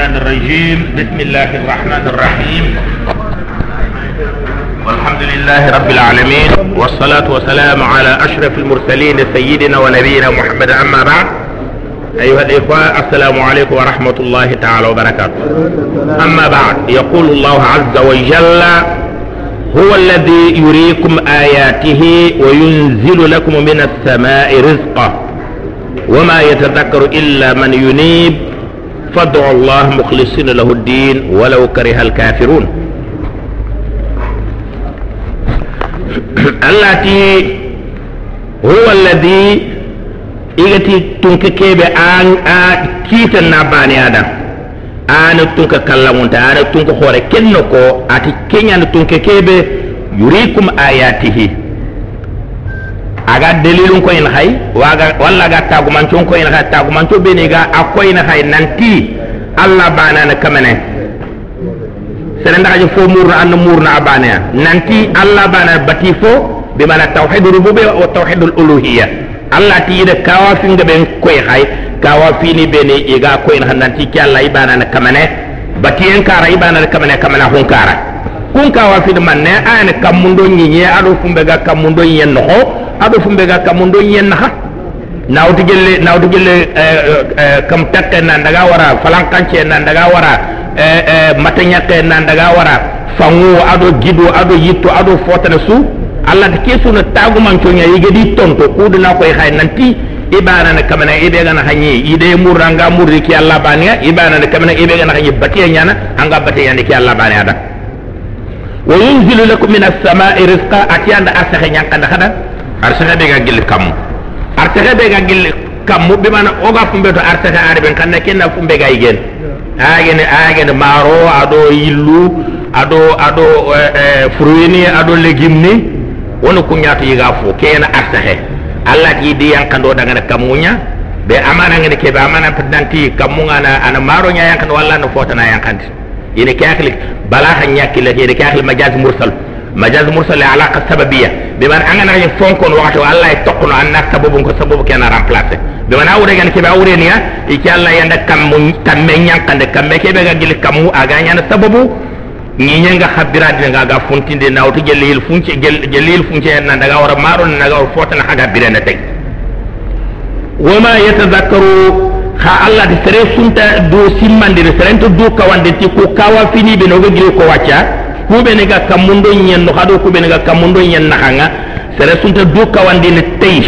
الشيطان الرجيم. بسم الله الرحمن الرحيم. والحمد لله رب العالمين والصلاة والسلام على أشرف المرسلين سيدنا ونبينا محمد. أما بعد أيها الإخوة السلام عليكم ورحمة الله تعالى وبركاته. أما بعد يقول الله عز وجل هو الذي يريكم آياته وينزل لكم من السماء رزقا وما يتذكر إلا من ينيب فادعوا الله مخلصين له الدين ولو كره الكافرون. التي هو الذي إيجتي تنككيب آن آن كيت ناباني آدم. آن تنك كلمون آن تنك خوري كنكو آتي كنيا تنككيب يريكم آياته. Aga dalilun ko in hay waga walla ga tagumancon ko in hay tagumanco beni ga akko in hay nanti allah bana na kamane sere ndaje fo murna an murna abana nanti allah bana bati fo bi mana tawhid rububiyya wa tawhid uluhiyya. Allah ti yida kawa finga ben koy hay kawa beni iga koy in nanti ki allah ibana na kamane bati en kara ibana na kamane kamana hun kara. Kun kawa manne ayane kamundo nyinye ado fumbe ga kamundo nyen no aɗo fumbe ga kamundo yenna ha nawtu gelle nawtu gelle kam takke nan daga wara falankance nan daga wara mata ñakke nan daga wara fangu aɗo gido aɗo yitto aɗo fotana su. Allah ta kesuna tagumancoña yigedi tonto kuduna koye hay nanti ibanana kamana ibe gana hanyi ide murra nga murri ki allah baniya ibanana kamana ibe gana hanyi batiya ñana anga batiya ñande ki allah baniya da. Wa yunzilu lakum min as-sama'i rizqa atiyanda asaxe ñankanda hada arsaxe ɓe ga gilli kammu artaxe ɓe ga gilli kammu ɓimana oga fumbe to artaxe ari ɓen kanna kenna fumbe ga igen. Agene agene maaro ado yillu ado ado eh, eh, fruit ni aɗo légume ni woni kuñato yiga fo kena artaxe allah ti yiddi yankando ɗagana kammuña ɓe amanagene be amana ngene ke be amana pedanti danti kammuga ana ana maaroña yankande walla no fotana yankande ine kehakli balaha ha ñakkillati ene kehakli majaji mursal. Majaz mursal alaqa sababiyya biman an gana fon kon wakati Allah ya tokko an na sababu ko sababu kana remplacer biman awre gan ke ba awre niya iki Allah yanda kam kam me nyankande kam me ke be ga gil kam aga nyana sababu ni nyanga habira de ga ga funtinde na wutu gelil funci gelil funci na daga wara maro na daga fota na haga bire na tay wama yatadhakkaru kha Allah de sere sunta do simmande de sere to do kawande ti ko kawa fini be no ga gil ko wacca kube ne ga kamundo nyen no hado kube ne ga kamundo nyen na hanga. Sere sunta du kawandi ne tay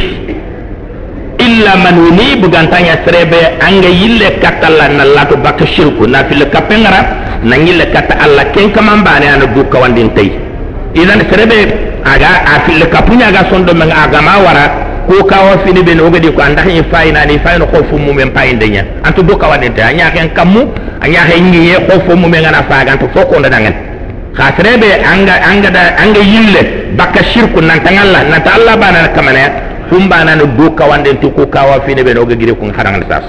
illa man wuni bugantanya serebe anga yille katalla na lato baka shirku. Na fil kapengara na yille katta alla ken kaman bane ana du kawandi tay idan serebe aga a fil kapunya ga sondo men aga ma wara ko kawa fini be no ko anda hin fayna ni fayno ko fu mum en payinde nya antu du kawandi anya ken kammu anya hen ngi ko fu mum en ana faga antu foko ndangen khasrebe anga anga da anga yille. Baka shirku nan tangalla nan ta Allah bana kamana kum bana no do kawande to ko kawa fine be no gire kun harangal sas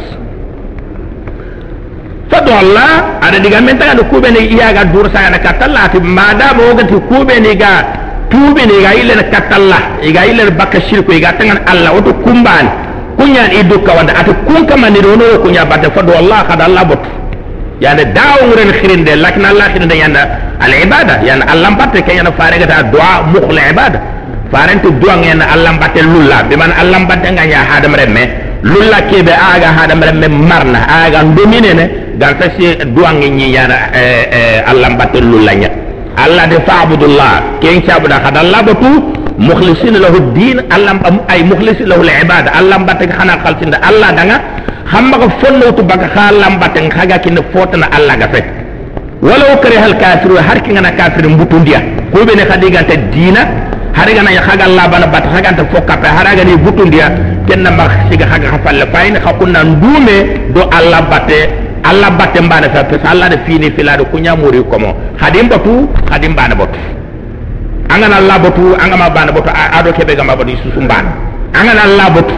fadu Allah ada diga men tanga do kube ne iya ga dur sa na katalla ti mada mo ga ti kube ne ga tube ne ga yille na katalla ga yille baka shirku ga tangan Allah. Wato kumban kunya i do kawande ata kun kamani do no kunya bata fadu Allah kada Allah botu yana dawuren khirinde lakin allah khirinde yana al ibada yana allah batte ke yana farega ta du'a mukhla ibada farante du'a yana allah batte lulla be man allah batte nga ya hadam remme lulla ke be aga hadam remme marna aga ndomine ne dan ta si du'a ngi yana allah batte lulla nya allah de fa'budullah ken chabuda kada allah batu mukhlisin lahu din allah ay mukhlisin lahu al ibada allah batte khana khaltinda allah danga hamma ko fonno to baka khalam baten khaga kin fotana alla ga fet walaw hal kafiru har kin na kafir mbutundiya ko be ne khadiga ta dina ya khaga alla bana bat khaga ta fokka pe har ga ni butundiya kenna ma siga khaga khafalle fayni khakuna ndume do alla bate alla bate mbana fa pe alla de fini filado kunya muri komo. Khadim batu khadim bana batu angana alla batu angama bana batu ado kebe gamba batu susum bana angana alla batu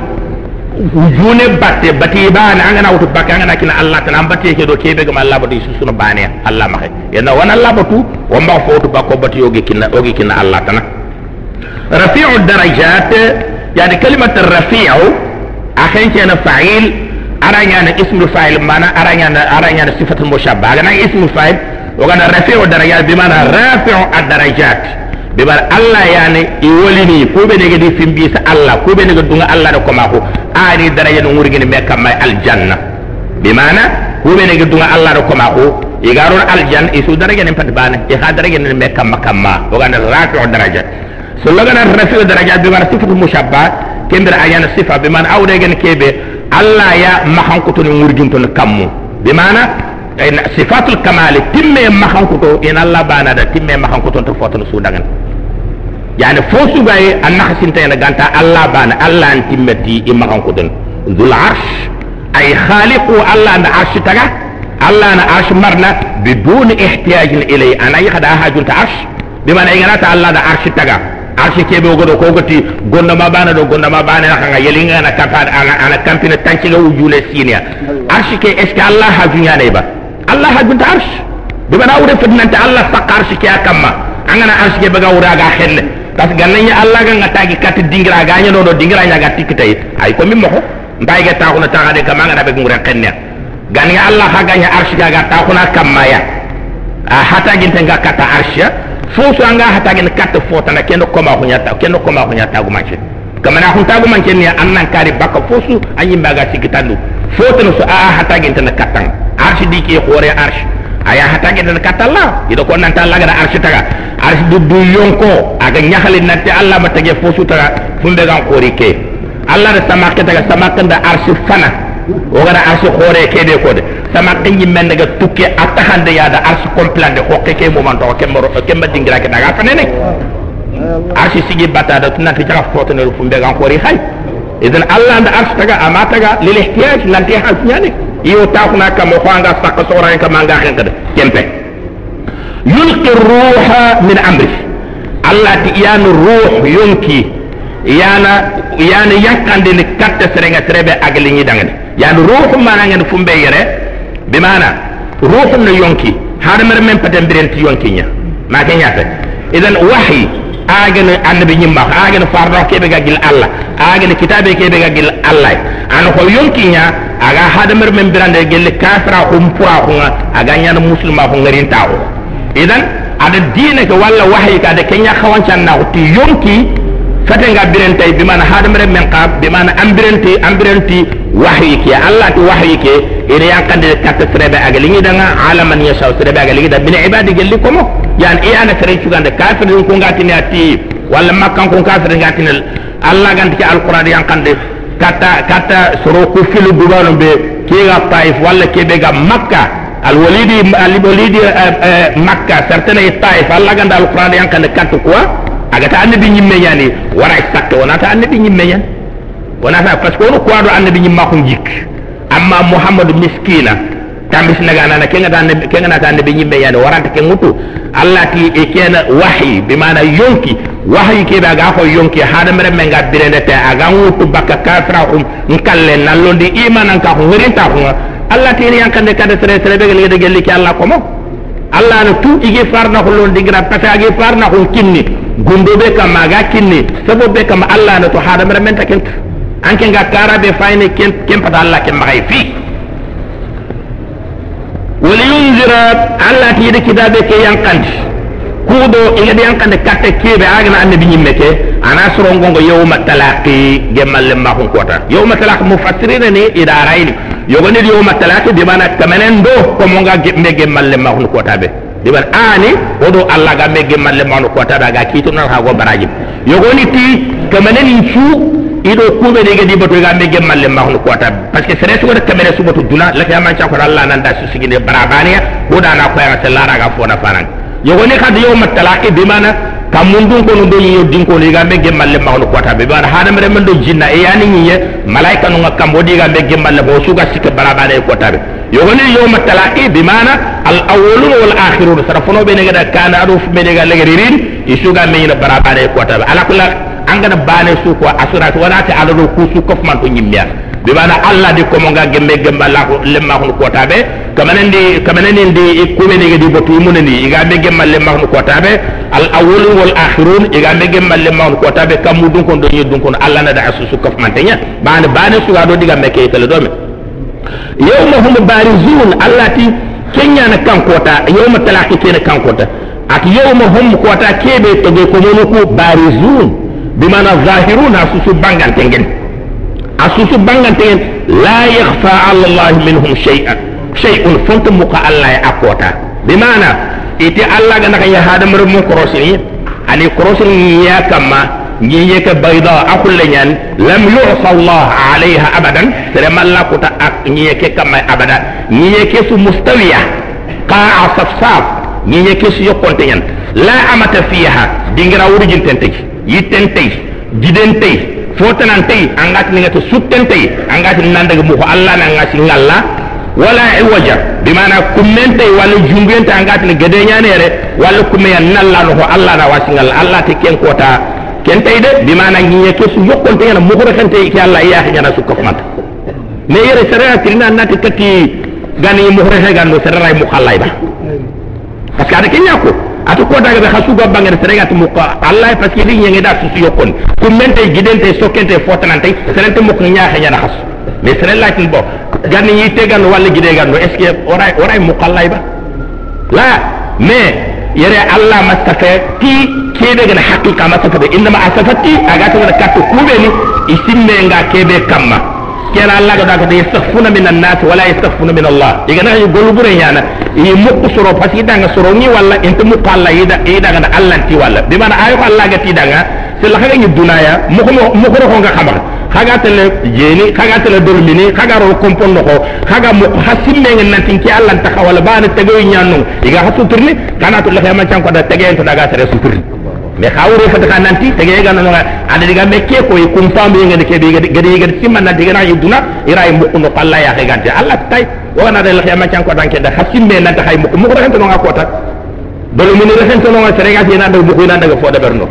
june batte bati bane angana wutu bakke angana kina allah tan am batte ke do kebe gam allah bati susuno bane allah mahe yana wana allah batu wa mba fotu bakko bati yogi kina yogi kina allah tan rafi'u darajat yani kalimat rafi'u akhen kana fa'il aranya na ismul fa'il mana aranya na aranya na sifatul mushabba aga na ismul fa'il wagana rafi'u darajat bi mana rafi'u be bar allah yani i wolini kuɓe nege di fimbisa allah kuɓe nege dunga allah ɗo koma ko ani daraja no ngurgini me kamma e aljanna bi mana kuɓe nege dunga allah ɗo koma ko igaron aljanna i su daraja nen pati bane i ha daraja nen me kamma kamma oganda rafio daraja so logana rafio daraja be mara sifatu mushabba kembira ayana sifa be man awɗegen keɓe allah ya mahankotoni ngurjuntono kammu bi mana sifatul kamali timme mahankoto en allah banada timme mahankoton to fotano suudagan yani fo sugaye an naxasintayana ganta allah bana allah an timmeti i maxan kuden zul arsh ay khaliqu allah na arsh taga allah na arsh marna bidun ihtiyajin ilay anayi xada hajunta arsh bimana iganata allah na arsh taga arsh kebe ogodo kogoti gondoma bana do gondoma bana na xanga yelinga na kampana ana kampina tanciga wujule sinia arsh ke est ce que allah hajuñanay ba allah hajunta arsh bimana wure fedinante allah saqa arsh ke a kamma angana arsh ke baga wura aga xelle parce que gananya allah ga ngata gi kat dingira ga nya do dingira nya ga tikitay ay ko mi moko mbay ga ta kuna ta de kama ngure xenne gannya allah ha ga nya arsi ga ta kuna kamma ya a hata ginte ga kata arsi fosu anga hata gen katta fota na kendo koma ko nyata kendo koma ko nyata gu manche. Kama na hunta gu manche ni annan kari baka fosu anyi mbaga sikitandu fota no so a hata gen tan katang. Arshi diki hore arshi aya hata gen tan katalla ido ko nan tan laga arshi taga arshi du yonko aga nyahali natti allah ma tage fosu taga fumbe gan kori ke allah da samake taga samakanda arshi fana o gara ke de ko de sama kanyi men daga tukke ya da arsi komplande ko ke mo man to ke daga fanene arsi sigi bata da tunati jaga foto ne fu be gan ko ri hay idan allah da arsi taga ama taga lil ihtiyaj nanti hal nyane iyo ta kuna kam ko anga sakka sora ka manga hen kada kempe. Yulqi ruha min amri. Allah ti yanu ruh yonki yana yana yankande ni katta serenga trebe agli ni dangane yani ruh mananga fumbe yere. Bimana ruhun no yonki har mer men paten birenti yonki nya. Ma ke nyata idan wahyi agene annabi nyimma. Agene fardo kebe ga gil allah. Agene kitabe kebe ga gil allah. An ko yonki nya aga hada mer men birande gel kafira hum pura ko aga nya muslima ko ngarin tawo idan ada dina ke walla wahyi ka de kenya khawancan na ti yonki fate nga birentay bi mana hadamare men ka bi mana ambirenti ambirenti wahyi ke allah ti wahyi ke ina yankande katta serebe aga lingi danga alaman yasha serebe aga lingi da bin ibadi gelli komo. Yan e ana sere cugande kafir ko ngatini ati walla makkan ko kafir ngatini allah ganti ci alquran yankande kata kata soro filu dubano be ke ga taif walla ke ga makka al walidi al walidi makka certaine taif allah ganda alquran yankande katta quoi aga ta annabi nyimme yani wara sakka wona ta annabi nyimme yan wona ta parce que ko do annabi nyimma ko jik amma muhammadu miskina tambis naga nana kenga ta annabi kenga ta annabi nyimme yani waranta ke mutu allah ti e kena wahyi bi mana yonki وحي كي باغا خو يونكي حادم رم منغا بيرند تي اغا ووت باكا كافرا خوم نكال نالون دي ايمان ان كاخو ورين تاخو الله تي ني انكاند كاد سري سري بيغل يدي جلي كي الله كومو الله ن تو ايغي فار نخو لون دي غرا باتا ايغي فار نخو كيني غوندو بي كا ماغا كيني سبب بي كا الله ن تو حادم رم من تاكن انكي غا كارا بي فايني كين كين بات الله كين ماغي في ولينذر الله تي دي كي دابي kudo ingadi yankande katte kebe agana annabi nyimme ke ana soro ngongo yawma talaqi gemalle ma kun kota yawma talaq mufassirina ni ida rayni yogoni yawma talaqi bi mana kamenen do ko monga me gemalle ma kun kota be. Diban ani odo allah ga me gemalle ma kun kota be ga kito na ha go barajim. Yogoni ti kamenen fu ido kube de gadi bato ga me gemalle ma kun kota parce que sere su wada kamene su bato dula la kiyama cha ko allah nan da su siginde barabaniya ko da na ko ya sallara ga fona faran yogoni kad yawma talaqi bi mana kam mun dun kono do yiyo din kono iga me gemalle ma hono kota be bana. Hada mere men do jinna e yani nyiye malaika no ngakam bodi ga me gemalle bo suga sika barabara e kota be. Yogoni yawma talaqi bi mana al awwalun wal akhirun sarafono be ne ga kana ado fu be ne ga legeririn isuga me ina barabara e kota be. Ala kula angana bane su ko assurance wala ta ala do ku su kof man to nyimmiya ɓe wana allah di komonga gembe gemba la ko lemma lako kota be. Kamanandi kamanani ndi kuɓenege di botu munani iga be gemma lemma hun kota be. Al awwalu wal akhirun iga be gemma lemma hun kota be. Kamu dun kon do ni dun kono allah nada asusu kafmanteña ba ne ba ne suga ɗo ɗigamme keytele ɗome yawma hum barisun allah ti keñana kankota yawma kenya kene kankota ati yawma hum kota keɓe toge ko ku barisun bimana zahiruna ha susu bangal tengen asusu bangantengen la yakhfa ala allah minhum shay'an shay'un fonta muka allah ya akota bimana ite allah ga naka ya hada mar mu korosini ani korosini ya kama ñi yeke bayda akulle ñan lam yusa allah alayha abadan sere malla kuta ak ñi yeke kama abada ñi yeke su mustawiya qa'a safsaf ñi yeke su yokonte ñan la amata fiha dingira wurujin tente yitten tay jiden tay fotanan tay angati ni ngata sutten tay angati nandaga mu ko allah. Na ngasi ngalla wala iwaja bimana kummente wala jungente angati ni wala kumeya nalla no ko allah na wasi ngalla allah. Te ken kota ken tay de bi mana ngi ke su yokkonte yana mukhra khante ki Allah ya nyana su ko mata me yere sara tirina nati kati gani gando sara ray mukhallay ba parce que ada ko atu ko daga be khasu go bangere sara gati mukha Allah parce que li ngi da su yokkon ku mente gidente sokente fotanante serente mukh nyaaxe nyana khas mais sara la tin bo. Gani yi tegan wala gide gando est ce que oray oray mukhallay ba la mais yere Allah mastafe ti kebe gana haqiqa ma saka be. Inna ma asafati aga to katto kube ni. Isimme nga kebe kamma kera Allah ga daga de yastaghfuna min an-nas wala yastaghfuna min Allah diga na yi golu bure nyana yi mukku soro pasi danga soro ni walla inta mukku Allah ida ida ga Allah ti walla bi mana ayo Allah ga ti danga se la haga ni dunaya mukku mukku ro nga xamal haga tele jeni haga tele dolmini haga ro kompon no ko haga mu hasimme ngen nantin ki Allah ta xawala bana tegoy nyanu iga hasu turni kana to la xema chan ko da tegen to daga sere su turni mais xa wure fata ka nanti tege ga na ada diga me ke ko kum pam be ngade ke be gade gade simma na diga na iduna ira e mukku no palla ya gante allah tay wana dal xiyama can ko danke da hasimbe nanta hay mukku mukku rehento no nga kota dole mun rehento no nga serega ti nanda mukku nanda fo da berno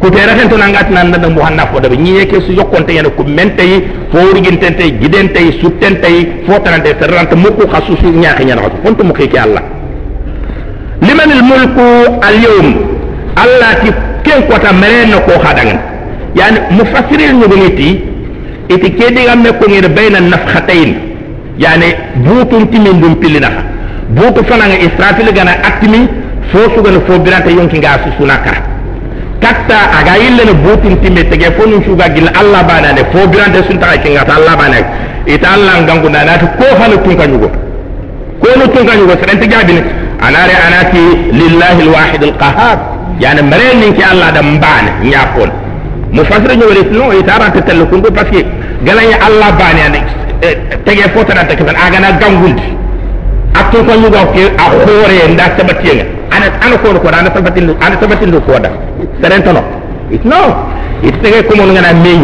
ku te rehento na ngat nan nanda mu hanna fo da be nyi ke su yokonte yana ku mente yi fo wurgintente gidente yi suttente yi fo tanante serrante mukku khasusu nyaake nyaana ko fontu mukki ke allah liman al mulku al yawm allah ti ken kota mereno ko hadangan yani mufassirin mufassiril ñuguniti iti ke digam me ko ngir bayna nafhatain yani butum timin dum pilina butu fananga israfil gana atmi fo sugana fo birata yonki ga su sunaka katta aga yille no butum timme tege fo nu suga gil allah bana ne fo birata sunta ay kinga ta allah banane ita allah ngangunda nati ko hana tunka ñugo kono tunka ñugo serente jabini anare anati lillahi alwahid alqahhar yani mere nin ki Allah da mbane nyakon mufassir ñu wala no ita ranta tel ko ko parce que galanya Allah bane ane tege fota da take aga na gangundi akto ko ñu gawke a khore nda sabati nga ana ana ko ko ana sabati ana sabati ko da serento no it no. It tege ko mon ngana meñ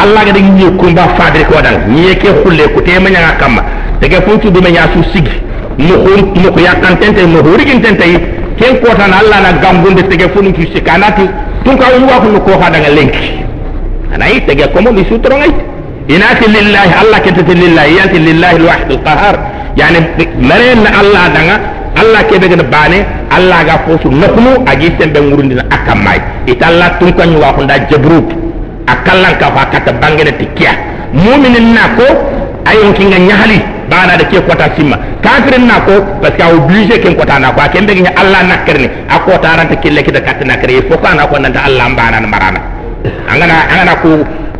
Allah ga da ñi ko ba fadri ko dal ñi ke xulle ko te manya kamma tege fontu du menya su sigi mu mu ko yakantente mu horigintente ken kota na Allah na gambunde tege funu ki sikanati tun ka wa kunu ko ha daga lenki anai tege komo mi sutro ngai inati lillahi Allah ketati lillahi yanti lillahi alwahid alqahar yani maren Allah daga Allah ke daga bane Allah ga fosu nakunu agi sembe ngurundina akamai italla tun kan wa kunda jabrut akallan ka fa kata bangene tikia mu'minin na ko ayon kinga nyahali bana da ke kota simma. Kafirin na ko parce que obligé ken kota na ko. A kembe nya Allah nakirni a kota ranta kille kita katta nakire fo ko na ko nanta Allah mbana na marana. Angana angana ko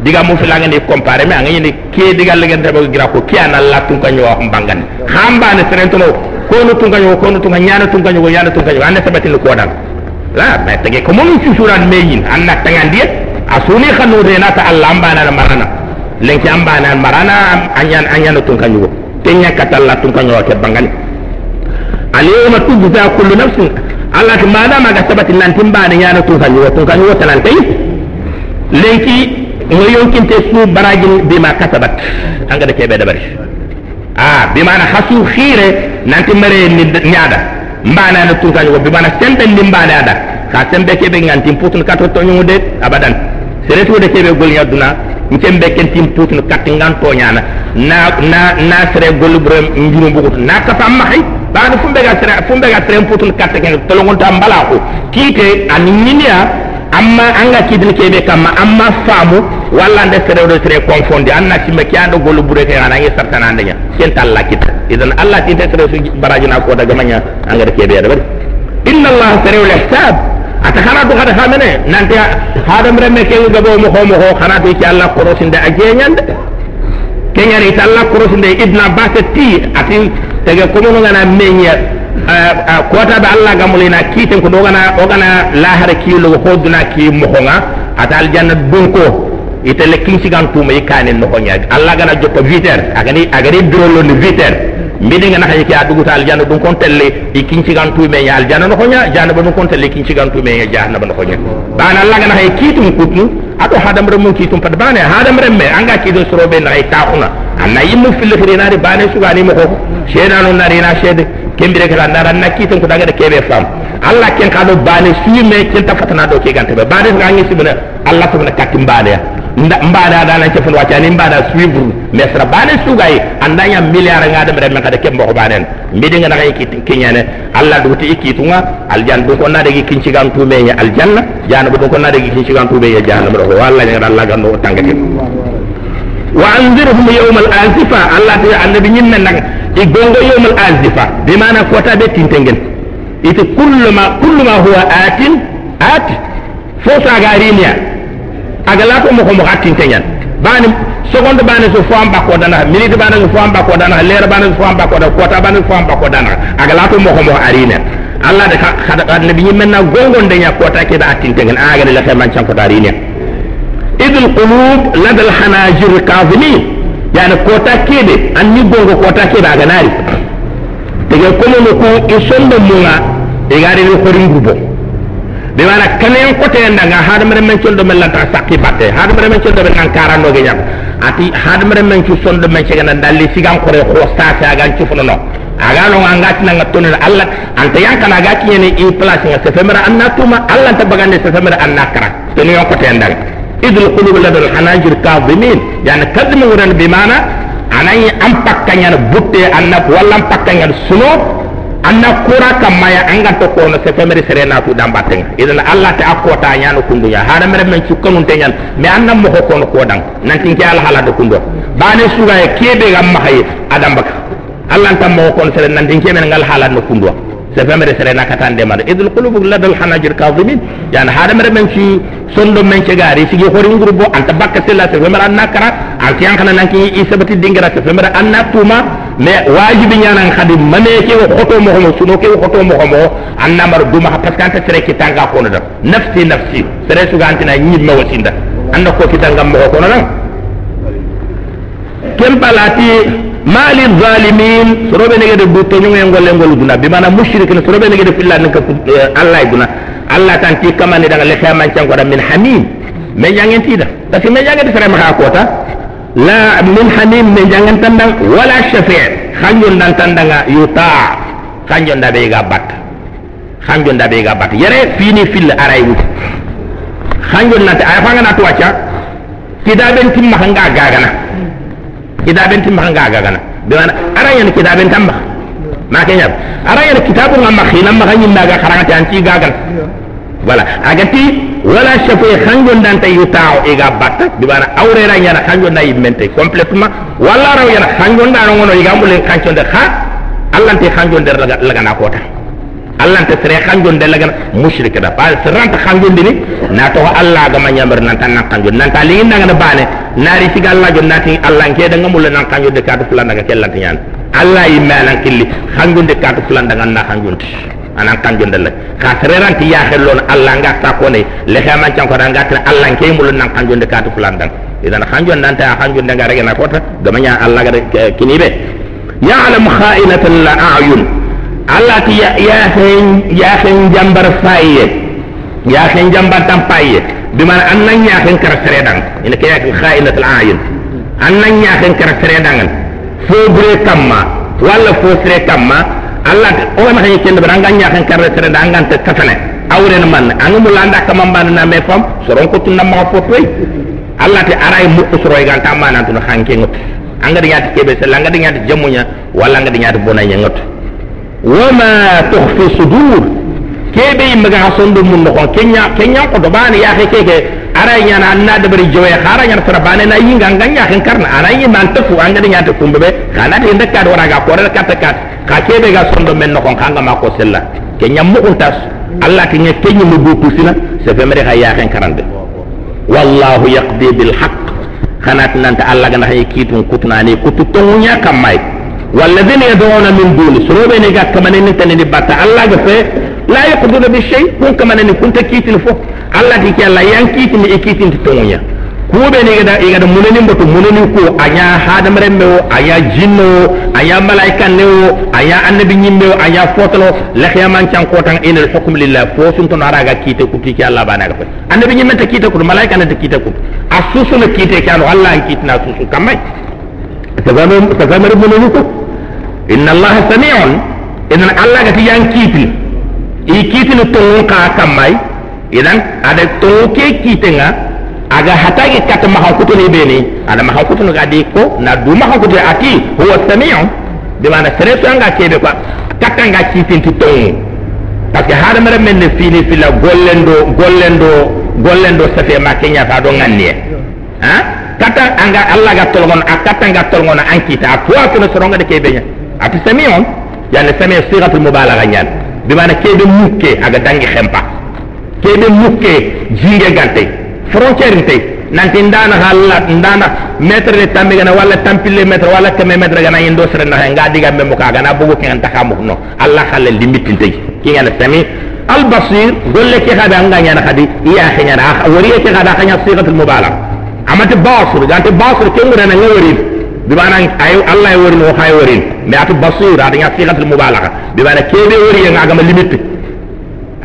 diga mu fi langa ni comparer mais angani ni ke diga legen tabo gira ko ki ana Allah tun kanyo wa hamba ne serento no ko no tun kanyo ko no tun nyana tun kanyo yana tun kanyo ande sabati ko dal la mais tege ko mo ci suran meyin anna tangandiye asuni khanu de na ta Allah mbana na marana. Lenki ambana marana anyan anyan tun kanyo tenya katalla tun kanyo ke bangani alyawma tujza kullu nafsin. Allah ta mana maga sabati nan timbane yana tun kanyo tun kanyo talantai lenki ngo yonkinte su barajin bima kasabat anga da kebe da bari ah bima na hasu khire nanti mare ni nyaada mbana na tun kanyo bima na sembe ni mbana ada. Ka sembe kebe nganti putun kato to nyude abadan seretu de kebe gol nyaduna nkembe ken tim putun katingan to nyana na na na sere gol bro njuru bugut na ka fam mahi baana fumbe ga sere fumbe ga sere putun katingan to longon ta mbala ko kite an ninia amma anga kidin kebe kama amma famu walla nde sere do sere confondi anna simme ki ando golu bure ke ana ngi sartana andenya ken talla kita. Idan allah tinte sere su barajuna ko daga manya angara kebe da bari. Inna allah sari'ul hisab ata kana do kada hamene nanti hadam remme ke gabo mo ko mo ko kana do ci allah korosinde ajenyande kenyani ta allah korosinde ibn abbas ti ati tege ko mo ngana menya kota be allah gamulina kiten ko dogana ogana lahara kilo ko duna ki mo nga ata aljanna dunko ite le kin sigan tuma ikane no honya allah gana jotto viter agani agani drolo ni mbiɗiga naha yeke a duguta aljanna ɗum kon telle e kincigantumen e aljanna no hoña janaba ɗum kon telle kincigantumen e jahanaba no hoña ɓana allaga naha e kiitum kutnu aɗo haadamre mum kiitum pat bane haadamren me anga kiidon soroɓe naha e taakuna anna yimmu filletirinari bane suganima koko seedano narina seede kembire kala ndara na kitum ko daga de kebe fam. Allah ken kado bane suime ken tafatana do ke gante be bane ga ngi sibna allah tabna katim bane ya. Mbaɗa dana cefon waccani mbaɗa suivre mais sara bane sugay andaña milliard ngadem remen kada kembo ko banen. Mbiɗi ngana kay kiñane allah duguti ikkitunga aljanna ɗum ko nadegi kincigan tumeñe aljanna janaba ɗum ko nadegi kincigan tumeñe jahannama ɗo ko walla ñagata allah gando o tangate wa andirhum yawma al azifa. Allah ta annabi ñimmen nag i gongo yawma al azifa bi mana kotaɓe tintengel. Ite kulluma kulluma huwa atin ati fo saga riniya aga lato mo ko mo hattin tenyan bani seconde bani so fo amba ko dana minute bani so fo amba ko dana lere bani so fo amba ko dana kota bani so fo amba ko dana. Aga lato mo ko mo arina allah da kada nabi yimmen na gongon de nya kota ke da attin tengan aga de la fe man chan ko darina idul qulub ladal hanajir kazimin yana kota kebe anni bongo kota kebe aga nari. Tege komono ko isondo munga igari ni hori ngubo. De wala kanen kote enda nga hadmere men cendo men lata sakki batte hadmere men cendo men kankara no genyam ati hadmere men ci sondo men ci gana dalli sigan kore ko sata aga ci fulano aga no nga ngati nga tonel alla anta yankana gati ne i place nga sefemera annatuma alla ta bagande sefemera annakara tenu yokote enda idul qulub ladal hanajir kadhimin yani kadhimu ran bi mana anay am pakkanya butte anna wala pakkanya suno anna kura kamaya anga to kono se femere sere na tu dambatenga idan allah ta akota nyano kundunya hada mere men ci kanun tenyan me anna mo kono ko dan nan tinki ala hala do kundo bane suga e kebe gam mahaye adam سفمر سرنا كتان دمار إذ القلوب لدى الحناجر كاظمين. يعني هذا مر من شي سندو من شي غاري. سيجي خورين غربو أنت باك سلا سفمر أنا كرا. أنت يانخنا نانكي إسبتي دينغرا سفمر أنا توما. مي واجب نيانا نخدي مني كي وخطو مهمو. سنو كي وخطو مهمو. أنا مر دوما. حفظ كانت سري كي تانغا خوند نفسي نفسي. سري سوغا أنتنا ييب موسين ده أنا كو كي تانغا مهو خوند كم بالاتي ma lil zalimin soro be nege de butto ñu ngol ngol guna bi mana mushrik ne soro be nege de filla naka allah guna allah tan ti kamani daga le xaman ci ngora min hamim me jangen ti da da fi me jangen ti frema ha kota la min hamim me jangen tan dang wala shafi' xanjon dan tan danga yuta xanjon da be ga bat xanjon da be ga bat yere fini fil aray wut xanjon na ta ay fa nga na tuwacha kidaben timma nga gagana kidaben timma hanga gagana be wana arayan kidaben tamba ma kenya arayan kitabu ngamma khina ma khanyin daga karangati anti gagan voilà agati wala shafi khanjon dan tay yutao e ga batta bi bana awre ra nyana khanjon da yimente complètement wala raw yana khanjon da no ngono yiga mulen khanjon da kha allah te khanjon der laga laga na allah te sere khanjon der laga mushrik da pa seranta khanjon dini. Na to allah ga manyamber nan tan nan khanjon nan ta lingin daga na bane. Nari siga allah jon nati allah ke da ngamul nan khanjon de katu fulan daga kellan nyan allah yimanan killi. Khanjon de katu fulan daga na khanjon anan kanjon dalla ka sereran ti yahe lon allah nga ta ko ne le xama can ko ranga tan allah ke mul nan kanjon de katu fulan dan idan kanjon nan ta kanjon de ngare na kota. Gamanya allah ga kinibe ya'lamu kha'inatal a'yun allah ya ya ya hen jambar faiye ya hen jambar tan faiye bi man annan ya hen kar seredan ina ke ya kha'inatal a'yun. Annan ya hen kar seredan fo bre kamma. Wala fo sere kamma. Allah o ma tan kende bara nganya kan karre tere da ngante kafane awren man anu mulanda kamam ban na me fam soron ko tunna ma fotoy allah te aray mu usro e ganta mana tun hanke ngot anga kebe jamunya wala ngot wama tukhfi sudur kebe imga hasondo mun ko kenya kenya ko do bani ya ke ke ara nyana anna da bari joye khara nyana tara bane na yinga nganya kan karna ara yi man tafu anga de nyata kumbe be kana de do raga ko re kata kat ka kebe ga sondo men kon kanga ma ko sella ke nyam mu tas allah ke nyake nyi mu bu pusina se fe mere kan karande wallahu yaqdi bil haqq khanat nanta allah ga na hay kitun kutna ni kutu tongunya kamai والذين يدعون من دون سنوبة نجا كمان إن تني باتا الله جفه. لا يقدر بالشيء. كون كمان إن كنت كيت الفو الله كي كي الله. يان كيت إن كيت إن تتونيا كوبة نجا دا إجا دا منني بتو منني كو. أيا هذا مرمو أيا جنو. أيا ملاك نو أيا النبي نيمو أيا فوتلو. لخيا من كان كوتان إن الحكم لله. فوسن تنارا كيت كوبي كي الله بانا جفه. النبي نيمو تكيت كوب ملاك نتكيت كوب أسوسو نكيت كي الله. كيت ناسوسو كمي تزامر منني كوب inna allaha sami'un. Idan allah gati yan kiti i kiti no tongon ka kamai idan ada tongo ke kitenga aga hatagi kata maha kutu ni beni ada maha kutu no gadi ko na du maha kutu ati huwa sami'un. De mana sere so anga kebe kwa. Kata nga kitin ti tongo parce hada mara men ne fili fila gollendo gollendo gollendo safe ma kenya ta do nganni ha? Kata anga allah ga tolgon akata nga tolgon ankita atwa ko no soronga de أتستمعون يعني سمع صيغة المبالغة يعني. بمعنى كيف موكي أغا دانجي خمبا؟ كيف موكي جيجا غانتي؟ فرونتير انتي. نانتي ندانا هالا ندانا متر دي تامي غانا ولا تامي اللي متر ولا كمي متر غانا يندوسر نحن نغا ديغا ممكا غانا بوغو كيان تخاموك نو الله خالي اللي ميت انتي. كي يعني سمع البصير قول لك يخابي أنغا يعني خدي إيا خينا راخ وريا كي غادا خينا صيغة المبالغة. أما تباصر غانتي باصر كي مرانا نوريد بمعنى أيو الله يورين وخاي يورين mais ati basira ati nyaa sigat mubalagha bi mana kebe wori nga agama limite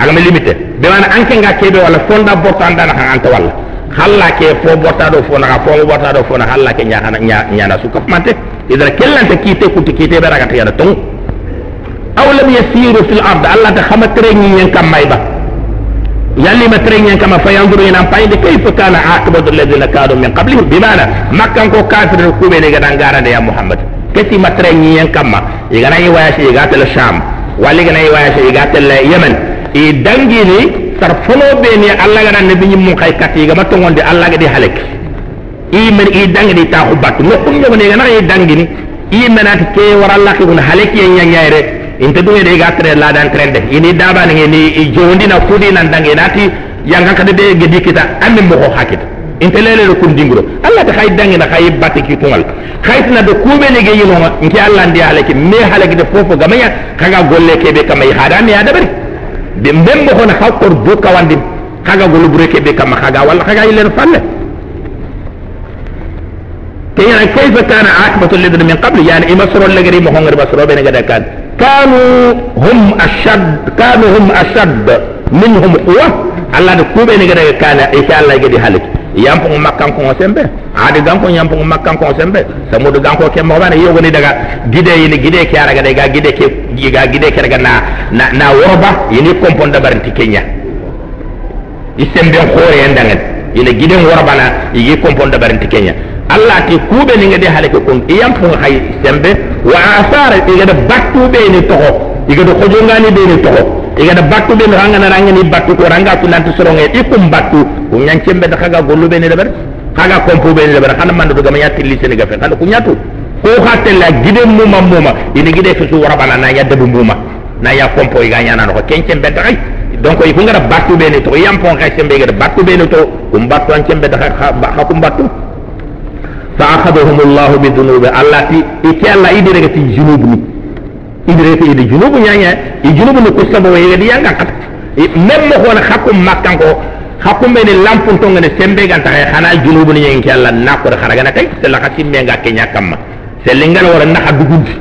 agama limite bi mana anke nga kebe wala fonda botanda na anta wala halla ke fo botado fo na fo botado fo na halla ke nyaa nyaa nyaa su kap mate idara kellanta kite kuti kite be ragata yana tong aw lam yasiru fil ard alla ta xama terengi ñen kam may ba yalli ma terengi ñen kam fa yanduru ina pay de kayfa kana aqibatu alladhina kadu min qablihim bi mana makkan ko kafir ko be de ga dan garade ya muhammad kati ma trenyen kama. Igana yi waya shi gatal sham. Wali gana yi waya shi gatal yemen. E dangini sar fono be ne allah gana nabi nyim mun kay kati ga matongonde allah ga di halek i men i dangini ta hubat no kun nyogo ne gana i dangini i menat ke war allah ki gun halek yen nyanyaire inte dunge de ga tre la dan trende ini daba ni ni jondi na kudi nan dange nati yanga kada de gedi kita amin mo ko hakita inte lele ko dingro allah ta khay dange na khay batte ki tungal khaytna de kube ne ge yino ma nke allah ndi halake me halake de fofo gamaya kaga golle ke be kamay hada mi ada bari de mbem mo hona hakor do kawandi kaga golu bure ke be kama kaga walla kaga ilen falle كيف كيف كان عاقبة الذين من قبل يعني إمسر اللي مهنغر بسرو بين قد كان كانوا هم أشد كانوا هم أشد منهم قوة الله نكوبة نقدر كان إن شاء الله يجدي حالك yampung makkan ko sembe. Adi ganko yampung makkan ko sembe. Samudu ganko ke mo bana yogo ni daga gide yini gide ke ara ga gide ke giga gide ke daga na na, na worba yini kompon da baranti kenya. Isembe khore endangen yini gide worba na yigi kompon da baranti kenya. Allah ti kube ni ngade halake kon yampung hay sembe wa asara igada battu be ni toho igada khojongani be ni toho igada battu ranga na ranga ni battu ko ranga tu nanti soronge ikum battu ko nyancembe da kaga gollu be ni dabar kaga kompo be ni dabar kana mando do gama yatti lisene gafe. Kana ku nyatu ko hatella gide muma muma. Ini gide fi su warabana na yadda bu muma. Na ya kompo iga nyana no. Kencem be tay donc il faut ngara battu be ni to. Yam pon kay sembe igada battu be ni to. Kum battu an cembe da ha kum battu fa akhadhahum allah bi dhunubi allati ikalla idire ti junubni idire ti idi junubu nyanya i junubu ni kusabo we yedi yanga kat même mo hakum makkan ko hakum be ni lampun to ngene sembe ganta hay khana junubu ni nyen kella nakko khara gana tay se la khasim me ngake nyakam se lingal wara naha dugundi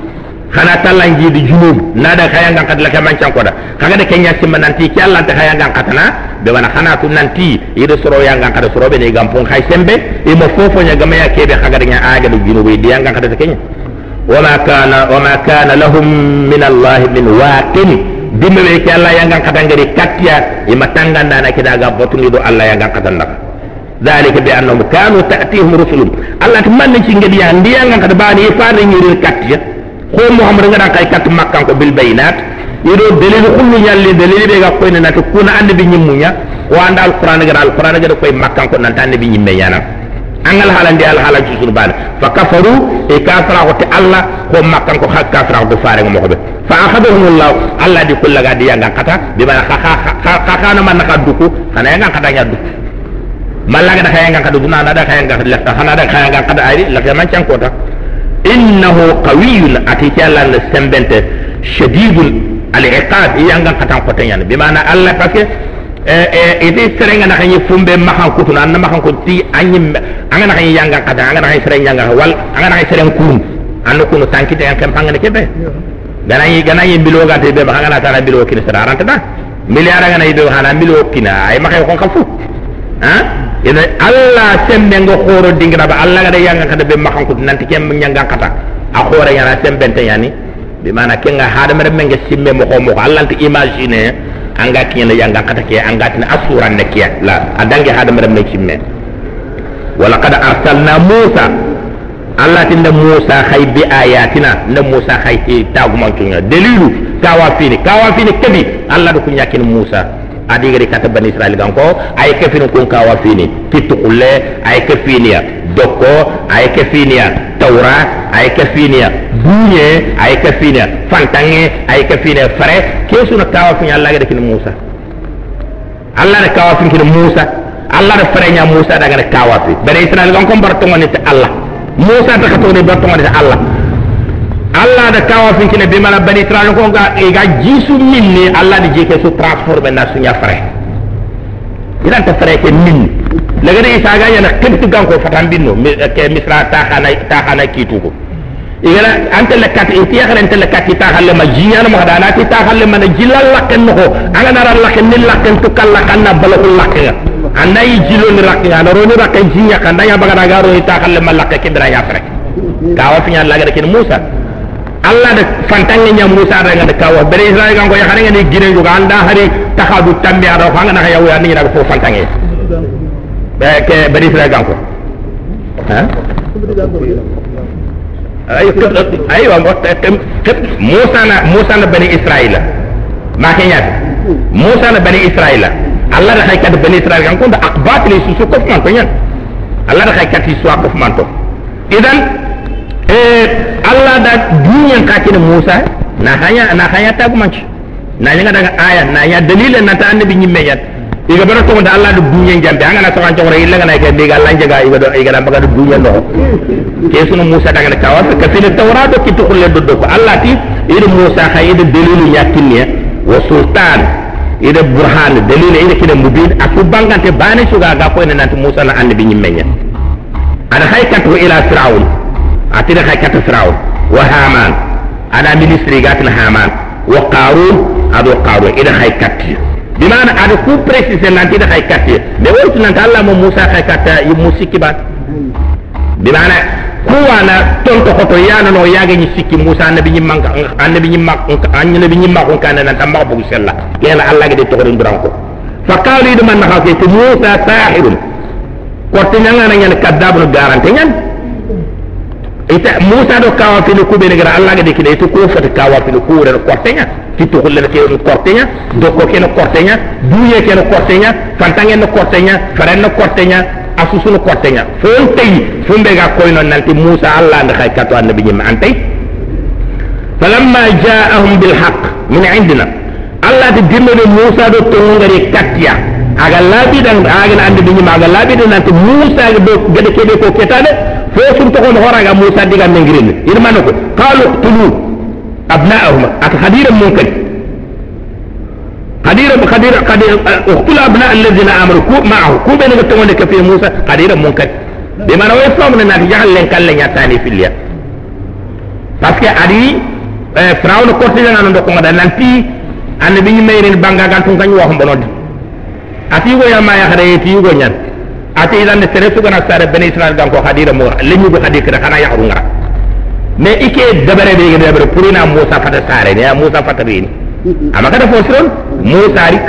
khana talangi di junub nada khaya ngam kat la chan ko da de kenya simma nanti kella ta khaya ngam katana be wana khana tu nanti ide soro yang ngam kada soro be ni gampon sembe e mo fofo nya gama ya kebe kaga de nya aga du junubu di kada kenya وما كان وما كان لهم من الله من واق dimbe be ke Allah yang kata ngari katya ima tanganda na kida ga botungi do Allah yang kata ndak ذلك بانهم كانوا تاتيهم رسلهم الله تمن ci ngedi ya ndiya nga kata bani fa na nyiri katya ko muhammad ngada kay kat makkan ko bil bayinat yido dalil kullu yalli dalil be ga koyna na to kuna ande bi nyimmunya wa anda alquran gara alquran gara an alhalandi alhala susunu bana fa kafaru e kafiraxote allah ko makkanko xa kafiraxote farenga moxoɓe fa axadahumullahu allah di kullaga di yangan xata bimana xa xanamanna xa duku xana yangan xataña duku mallaga da kayangan kada duna na da kayangan kada lafta hana da kayangan kada ayri lafta man can kota innahu qawiyyun atikalla na sembente shadidul al-iqab yangan katan kota yani bimana allah parce ite serenga na kanyi fumbe makan kutuna anna makan ko ti anyi anga na kanyi yanga kata anga na kanyi serenga yanga wal anga na kanyi sereng kun anno kunu tankite yang kempanga ne kebe ganayi ganayi bilo gate be anga na tara bilo kini sara aranta da miliara ngana ido hana bilo kina ay makai ko kafu ha ina allah sembe ngo khoro dingira ba allah ga yanga kada be makan kut nanti kem nyanga kata. A khore yana sembente yani bi mana kenga hada mere menge simme mo ko mo allah ti imagine anga kiyana yanga kata ke anga tin asuran ne kiya la adange hada mere me simme wala qad arsalna musa. Allah tin da musa khay bi ayatina da musa khay taguma tunya dalilu kawa fini kawa fini kabi allah do kunya kin musa. Adigari kata bani israel gan ko ay ke fini kun kawa fini titukulle ay ke finiya dokko ay ke finiya tawra ay ke finiya bunye ay ke finiya fantange ay ke finiya fare ke suna kawa fini allah ga kin musa? Allah da kawa fini kin musa? Allah da fare nya musa daga da kawa fi bani israel gan ko barto ngoni te allah. Musa ta kato ne barto ngoni te allah allah da kawa fin kine be mala bani israel ko ga e ga jisu minni. Allah di jeke su transforme na sunya fare idan ta fare ke min lagada isaga yana kibtu ganko fatambinno ke misra taxana taxana kituko igana ante la kat inti yakhara ante la kat ta halle majiyana ma dana ti ta halle man jilal la ken ho ana nara la ken ni la ken to kala kana balakul la ken anay jilo ni rakki ana ro ni rakki jinya kan daya baga daga ro ta halle mal la ken dara ya frek kawa fi nyal la ga ken musa allah da fantange nya musa da ga kawa bere israel ga ko yakhara ni gine ju ga anda hari tahadu tambi ara ho nga na ya wani ra ko fantange ke bere israel gan ko ha ay ay wa mo tek musa na musa na bani israel. Ma kenya musa na bani israel. Allah da hay kad bani israel gan ko da aqbat li su ko man ko nyan allah da hay kat su ko man to idan Allah da duniyan kakin Musa na hanya na hanya ta kuma ci na yanga daga aya na ya dalilin na ta annabi nyimme yat iga bara to da Allah da duniyan jambe anga na sawan jawra illa na ke diga Allah jaga iga do iga baga do duniyan no ke sunu Musa daga na kawa. Ka fi tawrat ki to kulle do ko Allah ti ida Musa khay ida dalilin yakinne wa sultan ida burhan dalilin ida kida mubin. Aku bangante bane suga ga ko na Musa na annabi yat ana haykatu ila fir'aun. Atira kay kata firaun. Wa haman. Ana ministri gatil haman. Wa qarun. Ado qarun. Ida kay katti bi mana ada ku préciser nan ida kay katti me wontu nan Allah mo Musa kay katta yi musiki ba bi mana ku wana ton to koto yana no yaga ni sikki Musa annabi ni manka annabi mak annabi ni mak kan nan tamma bu sella yana Allah ga de to ko duran ko fa qalu idu man na te Musa sahirun. Ko tinyanga nan yan kadabun garante nyan ita musa do kawa fili kube ne gara allah ga de kide ita ko fata kawa fili kure no kortenya. Fitu kulle ke no kortenya. Do ko ke no kortenya. Duye ke no kortenya. Fantange no kortenya. Faren no kortenya. Asusu no kortenya. Fon tay fumbe ga koy non nanti musa allah nda khay kato annabi nyima antay falamma jaa'ahum bil haqq min indina. Allah de dimmede musa do to ngari katya aga labi dan aga annabi nyima aga labi dan nanti musa ga do gede kebe ko ketade fo sum to kono horaga musa diga men girin irma nako qalu qtulu abna'ahum at khadira munkar khadira khadira khadira uqtulu abna' alladhina amanu ku ma'ahu ku be to wonde ka fi musa khadira munkar be mana way fam na nati jahal len kalle nyatani filya parce que adi firawna kortida nan do ko ngada nanti annabi ni mayren banga gan tun kan wax mbonodi ati go ya ma ya khare ti go nyan ati idan ne tere sugana sare bani israel gan ko hadira mo lenyu go hadir kada kana yahru ngara. Me ike dabare be ge dabare purina musa fata sare ne musa fata be ni. Amma kada fo siron musa rik.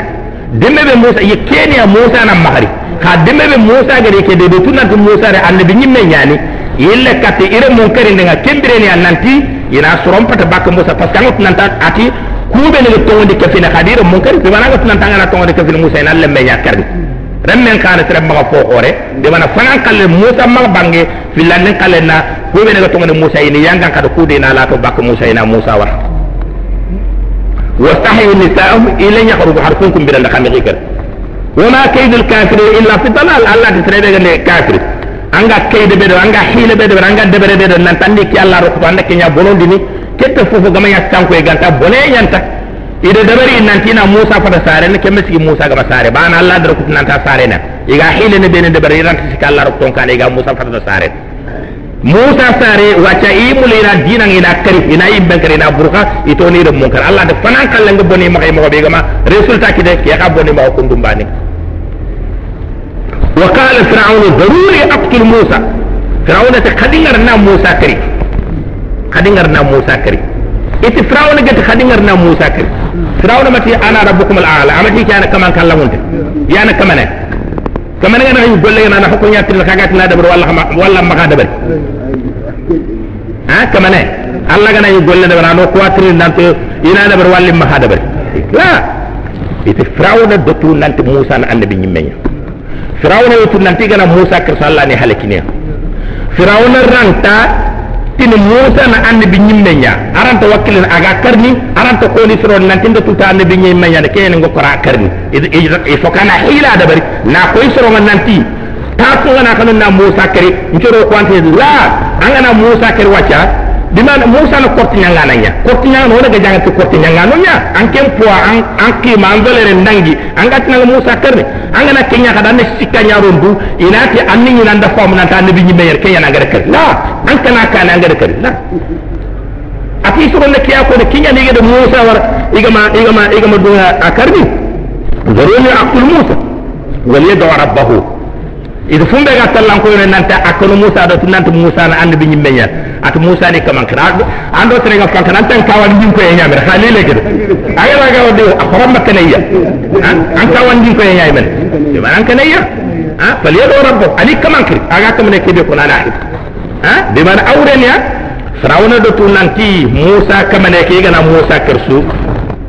Dimbe be musa ye kenya musa na mahari. Ka dimbe be musa ga de ke de be tunanti musa re annabi nyimme nyani. Yille katte ire mun kare nga kembire ni annanti ina sorom pata bakka musa parce que ngot nanta ati kube ne to wonde kafina khadira munkar be mana ga tunan tangana to wonde kafina musa ina lemme nya remmen kana tere maga fo hore de wana fanan kale musa maga bangi filanden kale na ko be daga tongane musa ini yangan kada kude na lato bak musa ina musa wa. Wastahiyu nisaahum ilan yakhruju harfunkum bi dalaka mi dhikr wama kaydul kafir illa fi dalal allah de tere be ne kafir anga kayde be do anga hile be do anga de be do nan tanni ki allah ro ko anda kenya bolondini ketta fofu gamaya tanko e ganta bone yanta ida dabari nantina musa fada sare ne kemme sigi musa ga sare ba na allah dara nanti sare ne iga hile ne bene dabari ran kisi kala rokton kana iga musa fada sare musa sare wacha le mulira dina ina kari ina imben kari na burka ito ni da munkar allah da fanan kallan ga boni makai mako be gama resulta kide ke ka boni mako kundum bani wa qala fir'aun daruri aqtul musa fir'aun ta kadingar na musa kari kadingar na musa kari iti firawna gati khadingarna musa kiri firawna mati ana rabbukum al'ala amati kana kaman kallamunte yana kamane kamane ngana yu golle ngana na hokko ka kagati na dabar walla walla maka dabar ha kamane alla gana yu golle dabar no ko atri nanto ina dabar walli maka dabar la iti firawna dotu nanti musa na annabi nyimmenya firawna yotu nanti gana musa kir sallani halakine firawna ranta tin musa na annabi nyimmenya aranta wakkilin aga karni aranta koni soro nanti ndo tuta annabi nyimmenya de kene ngo kora karni. E fokana hila da bari na koy soro nanti ta ko na kanu na musa kari ncoro kwante la angana musa kari wacha di mana musa na korti nyanga nanya korti nyanga no daga jangati korti nyanga no nya an kem po an an ki ma an dolere nangi an gati na musa karne an gana kenya kada ne sikka nyaro ndu inati anni ni nanda fam na ta nabi nyime yer kenya ngare kar la! An kana kana ngare kar la! Ati suru ne kiya ko ne kinya ni gede musa war igama igama igama duha akarni zaruni aqul musa. Wal yadu rabbahu ida fumbe ga tallan ko nanta akono musa do nanta musa na andi binyi menya at musa ni kaman kra ando tere ga fanka nanta kawan din ko yanya mer khalile gede. Ay la ga wadi akram makanayya an kawan din ko yanya men de man kanayya ha? Fal yadu rabbu ali kaman kri aga kamane kebe ko na lahid ha? De man awren ya? Do musa kamane ke gana musa kersu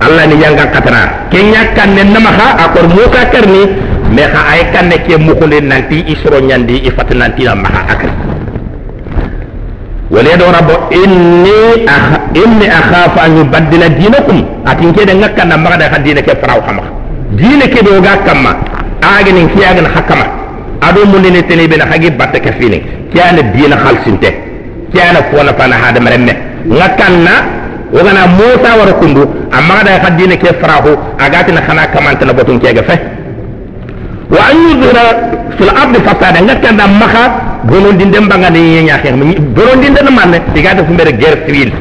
allah ni yanga katara kenya kan ne namaha akor musa mais xa aye kan ne ke muxunde nanti i soroñandi i fat nantina maxa akri wale do rabbo inni inni akhafu an yubaddila dinakum atin ke den ngakka na magada ka dina ke faraw kama. Dina ke do ga kama agin ki agin hakama ado munne ne tele bena hagi batta ke fini. Kiana dina khalsinte. Kiana kona pana hada maremme ngakkanna wogana mota wara kundu amma da ka dina ke farahu agati na kana kamanta na botun ke ga fe. Wa an yudhira fil ardi fasada na dem banga ni yenya xex mi gonon din dem man diga def mbere guerre civile.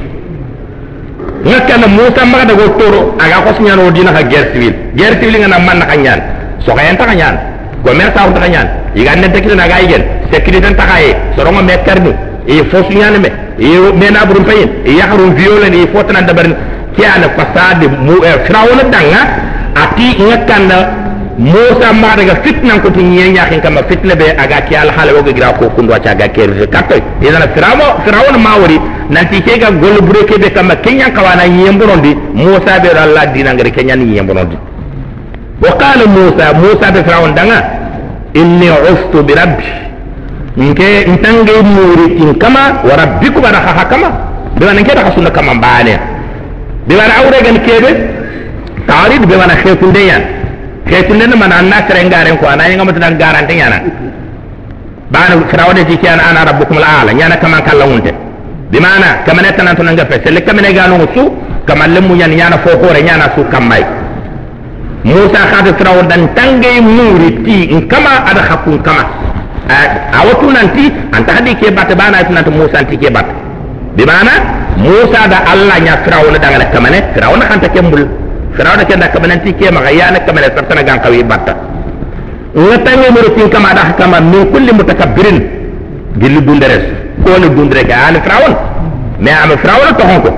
Ngakka na musa maka da go toro aga ko sinyano dina ka guerre civile. Guerre civile ngana man ka nyaan so ka yenta ka nyaan commerce ta ka nyaan iga ne tekina na ga igen sécurité ta kaye sorongo me karni e fo sunyane me. E me na burum payin e yakharum violent. E fo tan dabar kiana fasade mu firawna danga. Ati ngakka na musa ma daga fitnan ko tin yen yaƙin kama fitna be aga ki al hala gira ko kundo acha ga ke katto idan firawo firawon ma wori nanti ke ga gol bure ke be kama kenya kawana yemburondi musa be Allah dina ngari kenya ni yemburondi wa qala musa musa be firawon danga inni ustu bi rabbi. Nke ntange muri tin kama wa rabbikum ana ha kama. Be wana ke da sunna kama ba ne be wana awre gan kebe tarid be wana khaytunde yan kesinden mana anna seren garen ko ana yanga mutan garante yana bana firawde jiki ana ana rabbukum alala yana kaman kallangunte bimana kamane tanan to nanga pese le kamane ganu su kamal lemu yan yana fo hore yana su kamai. Musa khadu firawde dan tange muri in kama ada hakun kama a watu nanti anta hadi ke bat bana tunan musa anti ke bat bimana musa da allah nya firawde dangane kamane firawde kan ta kembul. Firaw ne kenda kama nanti ke ma yana kama ne sartana gan kawi batta ngatange muri tin kama da kama min kulli mutakabbirin. Gilli dunderes ko ne dundere ka an firawon me am firawon to honko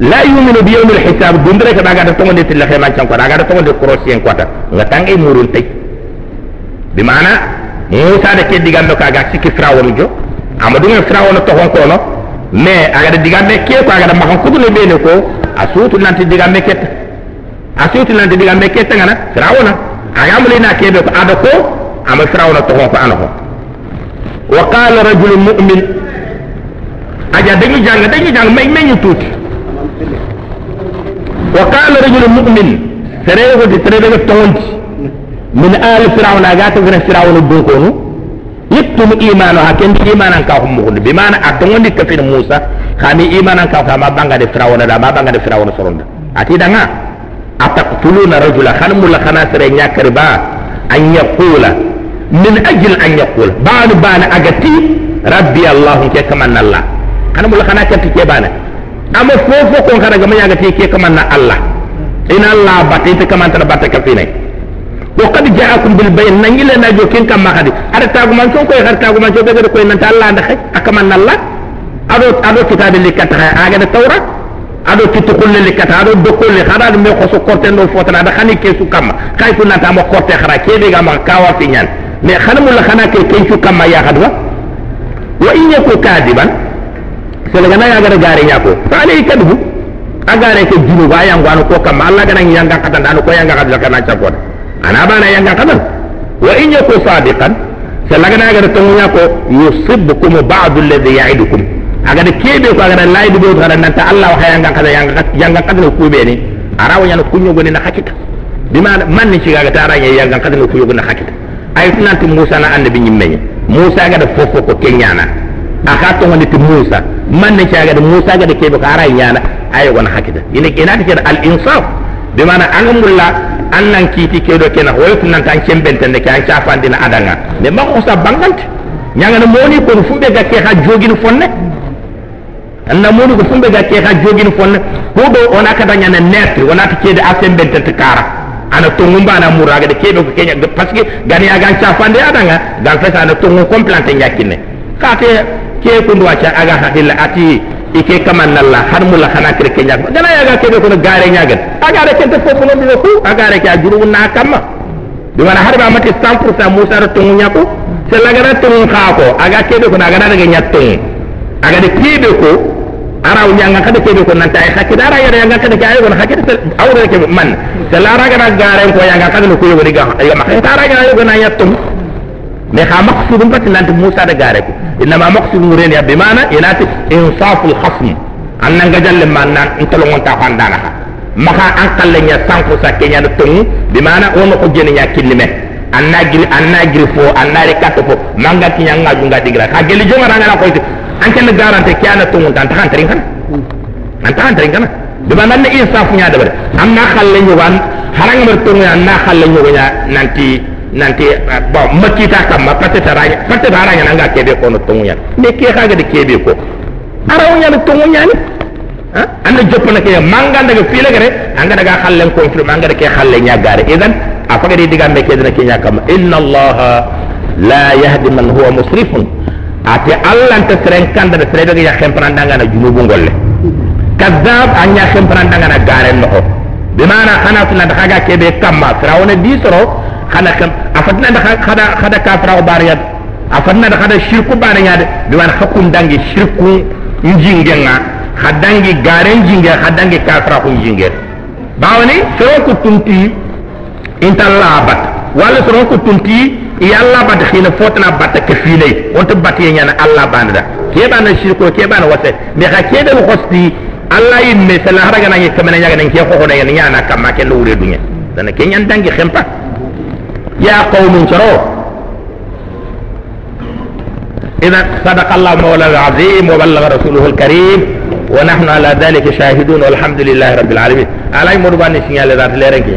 la yuminu bi yawmil hisab. Dundere ka daga da to ngonde tilla khema chan ko daga da to ngonde krosien kwata ngatange murun tay bi mana? Musa da ke digando ka ga sikki firawon jo. Amadu ngi firawon to honko no? Mais agada digamme ke ko agada makan kutune bene ko a suutu nanti digamme ketta a suutu nanti digamme ketta ngana firawna agamulina kebe ko ada ko ama firawna tohon ko ana ko wa qala rajulun mu'min. Aja dañu jàng dañu jàng may meñu tuuti wa qala rajulun mu'min. Sere ko di sere daga tonti min ali firawna ga to gina firawna dunkonu yittum imanu ha ken imanan ka ko mugunde bi mana a tongondi ka fi musa. Khami imanan ka ma banga de firawna da banga de firawna soronda ati danga ataqtuluna rajula khan mulla khana sere nyakari ba an yaqula min ajli an yaqula ba'du bana agati rabbi allah ke kaman allah khan mulla khana ke ke bana amma fofo ko kana ga manya agati ke kaman allah ina allah batte te kaman ta batte ka wa qad ja'akum bil bayn nan yile na jo kin kam ma khadi ada tagu man son koy har tagu man jo be ko nan ta allah ndax akaman allah ado ado kitabe likata aga da tawrat ado kitti kulle li kata ado do kulle khada me ko so korte no fotana da khani ke su kamma kay fu nata mo korte khara ke be ga kawa fi nyan me khana mulla khana ke ke su kamma ya khadwa wa in yaku kadiban sele gana ya gara gare nyako fa alai kadbu agare ke jinu ba yang wano ko kamma alla gana nyanga kata dano ko yanga kadla kana chakon ana bana yanga katan wa in yaku sadiqan sele gana gara tongunya ko yusibbukum ba'd alladhi ya'idukum agada kebe ko agada laydi be gara nanta allah wa hayanga kada yanga yanga kada ko be ni. Arawo nyana kunyo goni na hakika bima man ni ciga ta ara yanga kada ko yugo na hakika ay tunanti musa na annabi nyimme musa agada fofo ko kenyana aka to ngani ti musa. Man ni ciga musa agada kebe ko ara nyana. Ay gona hakika ina ina ta al insaf bima na angamulla annan kiti kedo kena. Hoyo tunanta an cembenten ne kan cafandina adanga mais ma ko sa bangante. Ñangana moni ko fumbe gakke ha jogin fonne. Anna moni ko fumbe gakke ha jogin fonne. Ko do ona kada nyana net wona ta kede asembe tet kara ana tongu mbana muraga de kebe ko kenya parce que gani aga cha fande adanga dan fesa ana tongu complante nyakine kate ke ko ndo acha aga hadilla ati ike kaman nalla har mulla khana kire kenya gana yaga kebe ko gare nyaga aga re kente fofu no do ko aga re ka juru na kama bi mana har ba mati 100% musa ro tongu nyako se lagara tongu khako aga kebe ko aga daga nyattongu aga de kebe ko araw nyanga kada kebe ko nanta ay hakki dara yara yanga kada kay won hakki awre ke man. Se la raga na garen ko yanga kada ko yori ga ay ma ta raga ay gona yattum me kha maqsudum pat nanti musa da gare ko inma maqsudum ren ya bi mana inati insaful khasm. Annan ga jalle man nan intolo ngonta fandana ha maka an kalle nya sanko sa kenya no tung. Bi mana ono ko jeni nya kilime anna giri anna giri fo anna re katto fo manga kinya nga junga digra ka geli jonga ranga na ko an kan garante kiana tungun tan tan tarin kan? An tan tarin kan? De ban ne insaf nya da bare amma khalle nyu wan harang mer tungu an na khalle nyu nya nanti nanti bo makita kam patte taranya patte taranya nanga kebe ko no tungu nya me ke khaga de kebe ko araw nya no tungu nya ni anda joppana ke manga daga file gare anga daga khalle ko firma anga daga khalle nya gare idan afaga di digambe ke dana ke nya kam inna allaha la yahdi man huwa musrifun ate allah nta seren kanda da sere ya khemprandanga na junubu ngolle. Kadab anya khemprandanga na garen no bi mana khana tuna da kaga kebe kamma. Firawna di soro khana kam afatna da khada khada ka firaw bariyat afatna da khada shirku bariyat bi mana hakun dangi shirku njingenga. Khadangi garen jinge khadangi ka firaw jinge bawani soro ku tunti intallabat wala soro ku tunti yalla bat khina fotna batta ke file on to batte nyana allah banda ke bana shirko ke bana wase me ka ke del khosti allah yimme sala haraga na ke mena nyaga nan ke ko hoda nyana kamma ke lo wure dunya dana ke nyan dangi khempa ya qaumun charo إذا صدق الله مولى العظيم وبلغ رسوله الكريم ونحن على ذلك شاهدون والحمد لله رب العالمين على مربان سيال ذات ليرنكي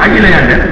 عجلة يعني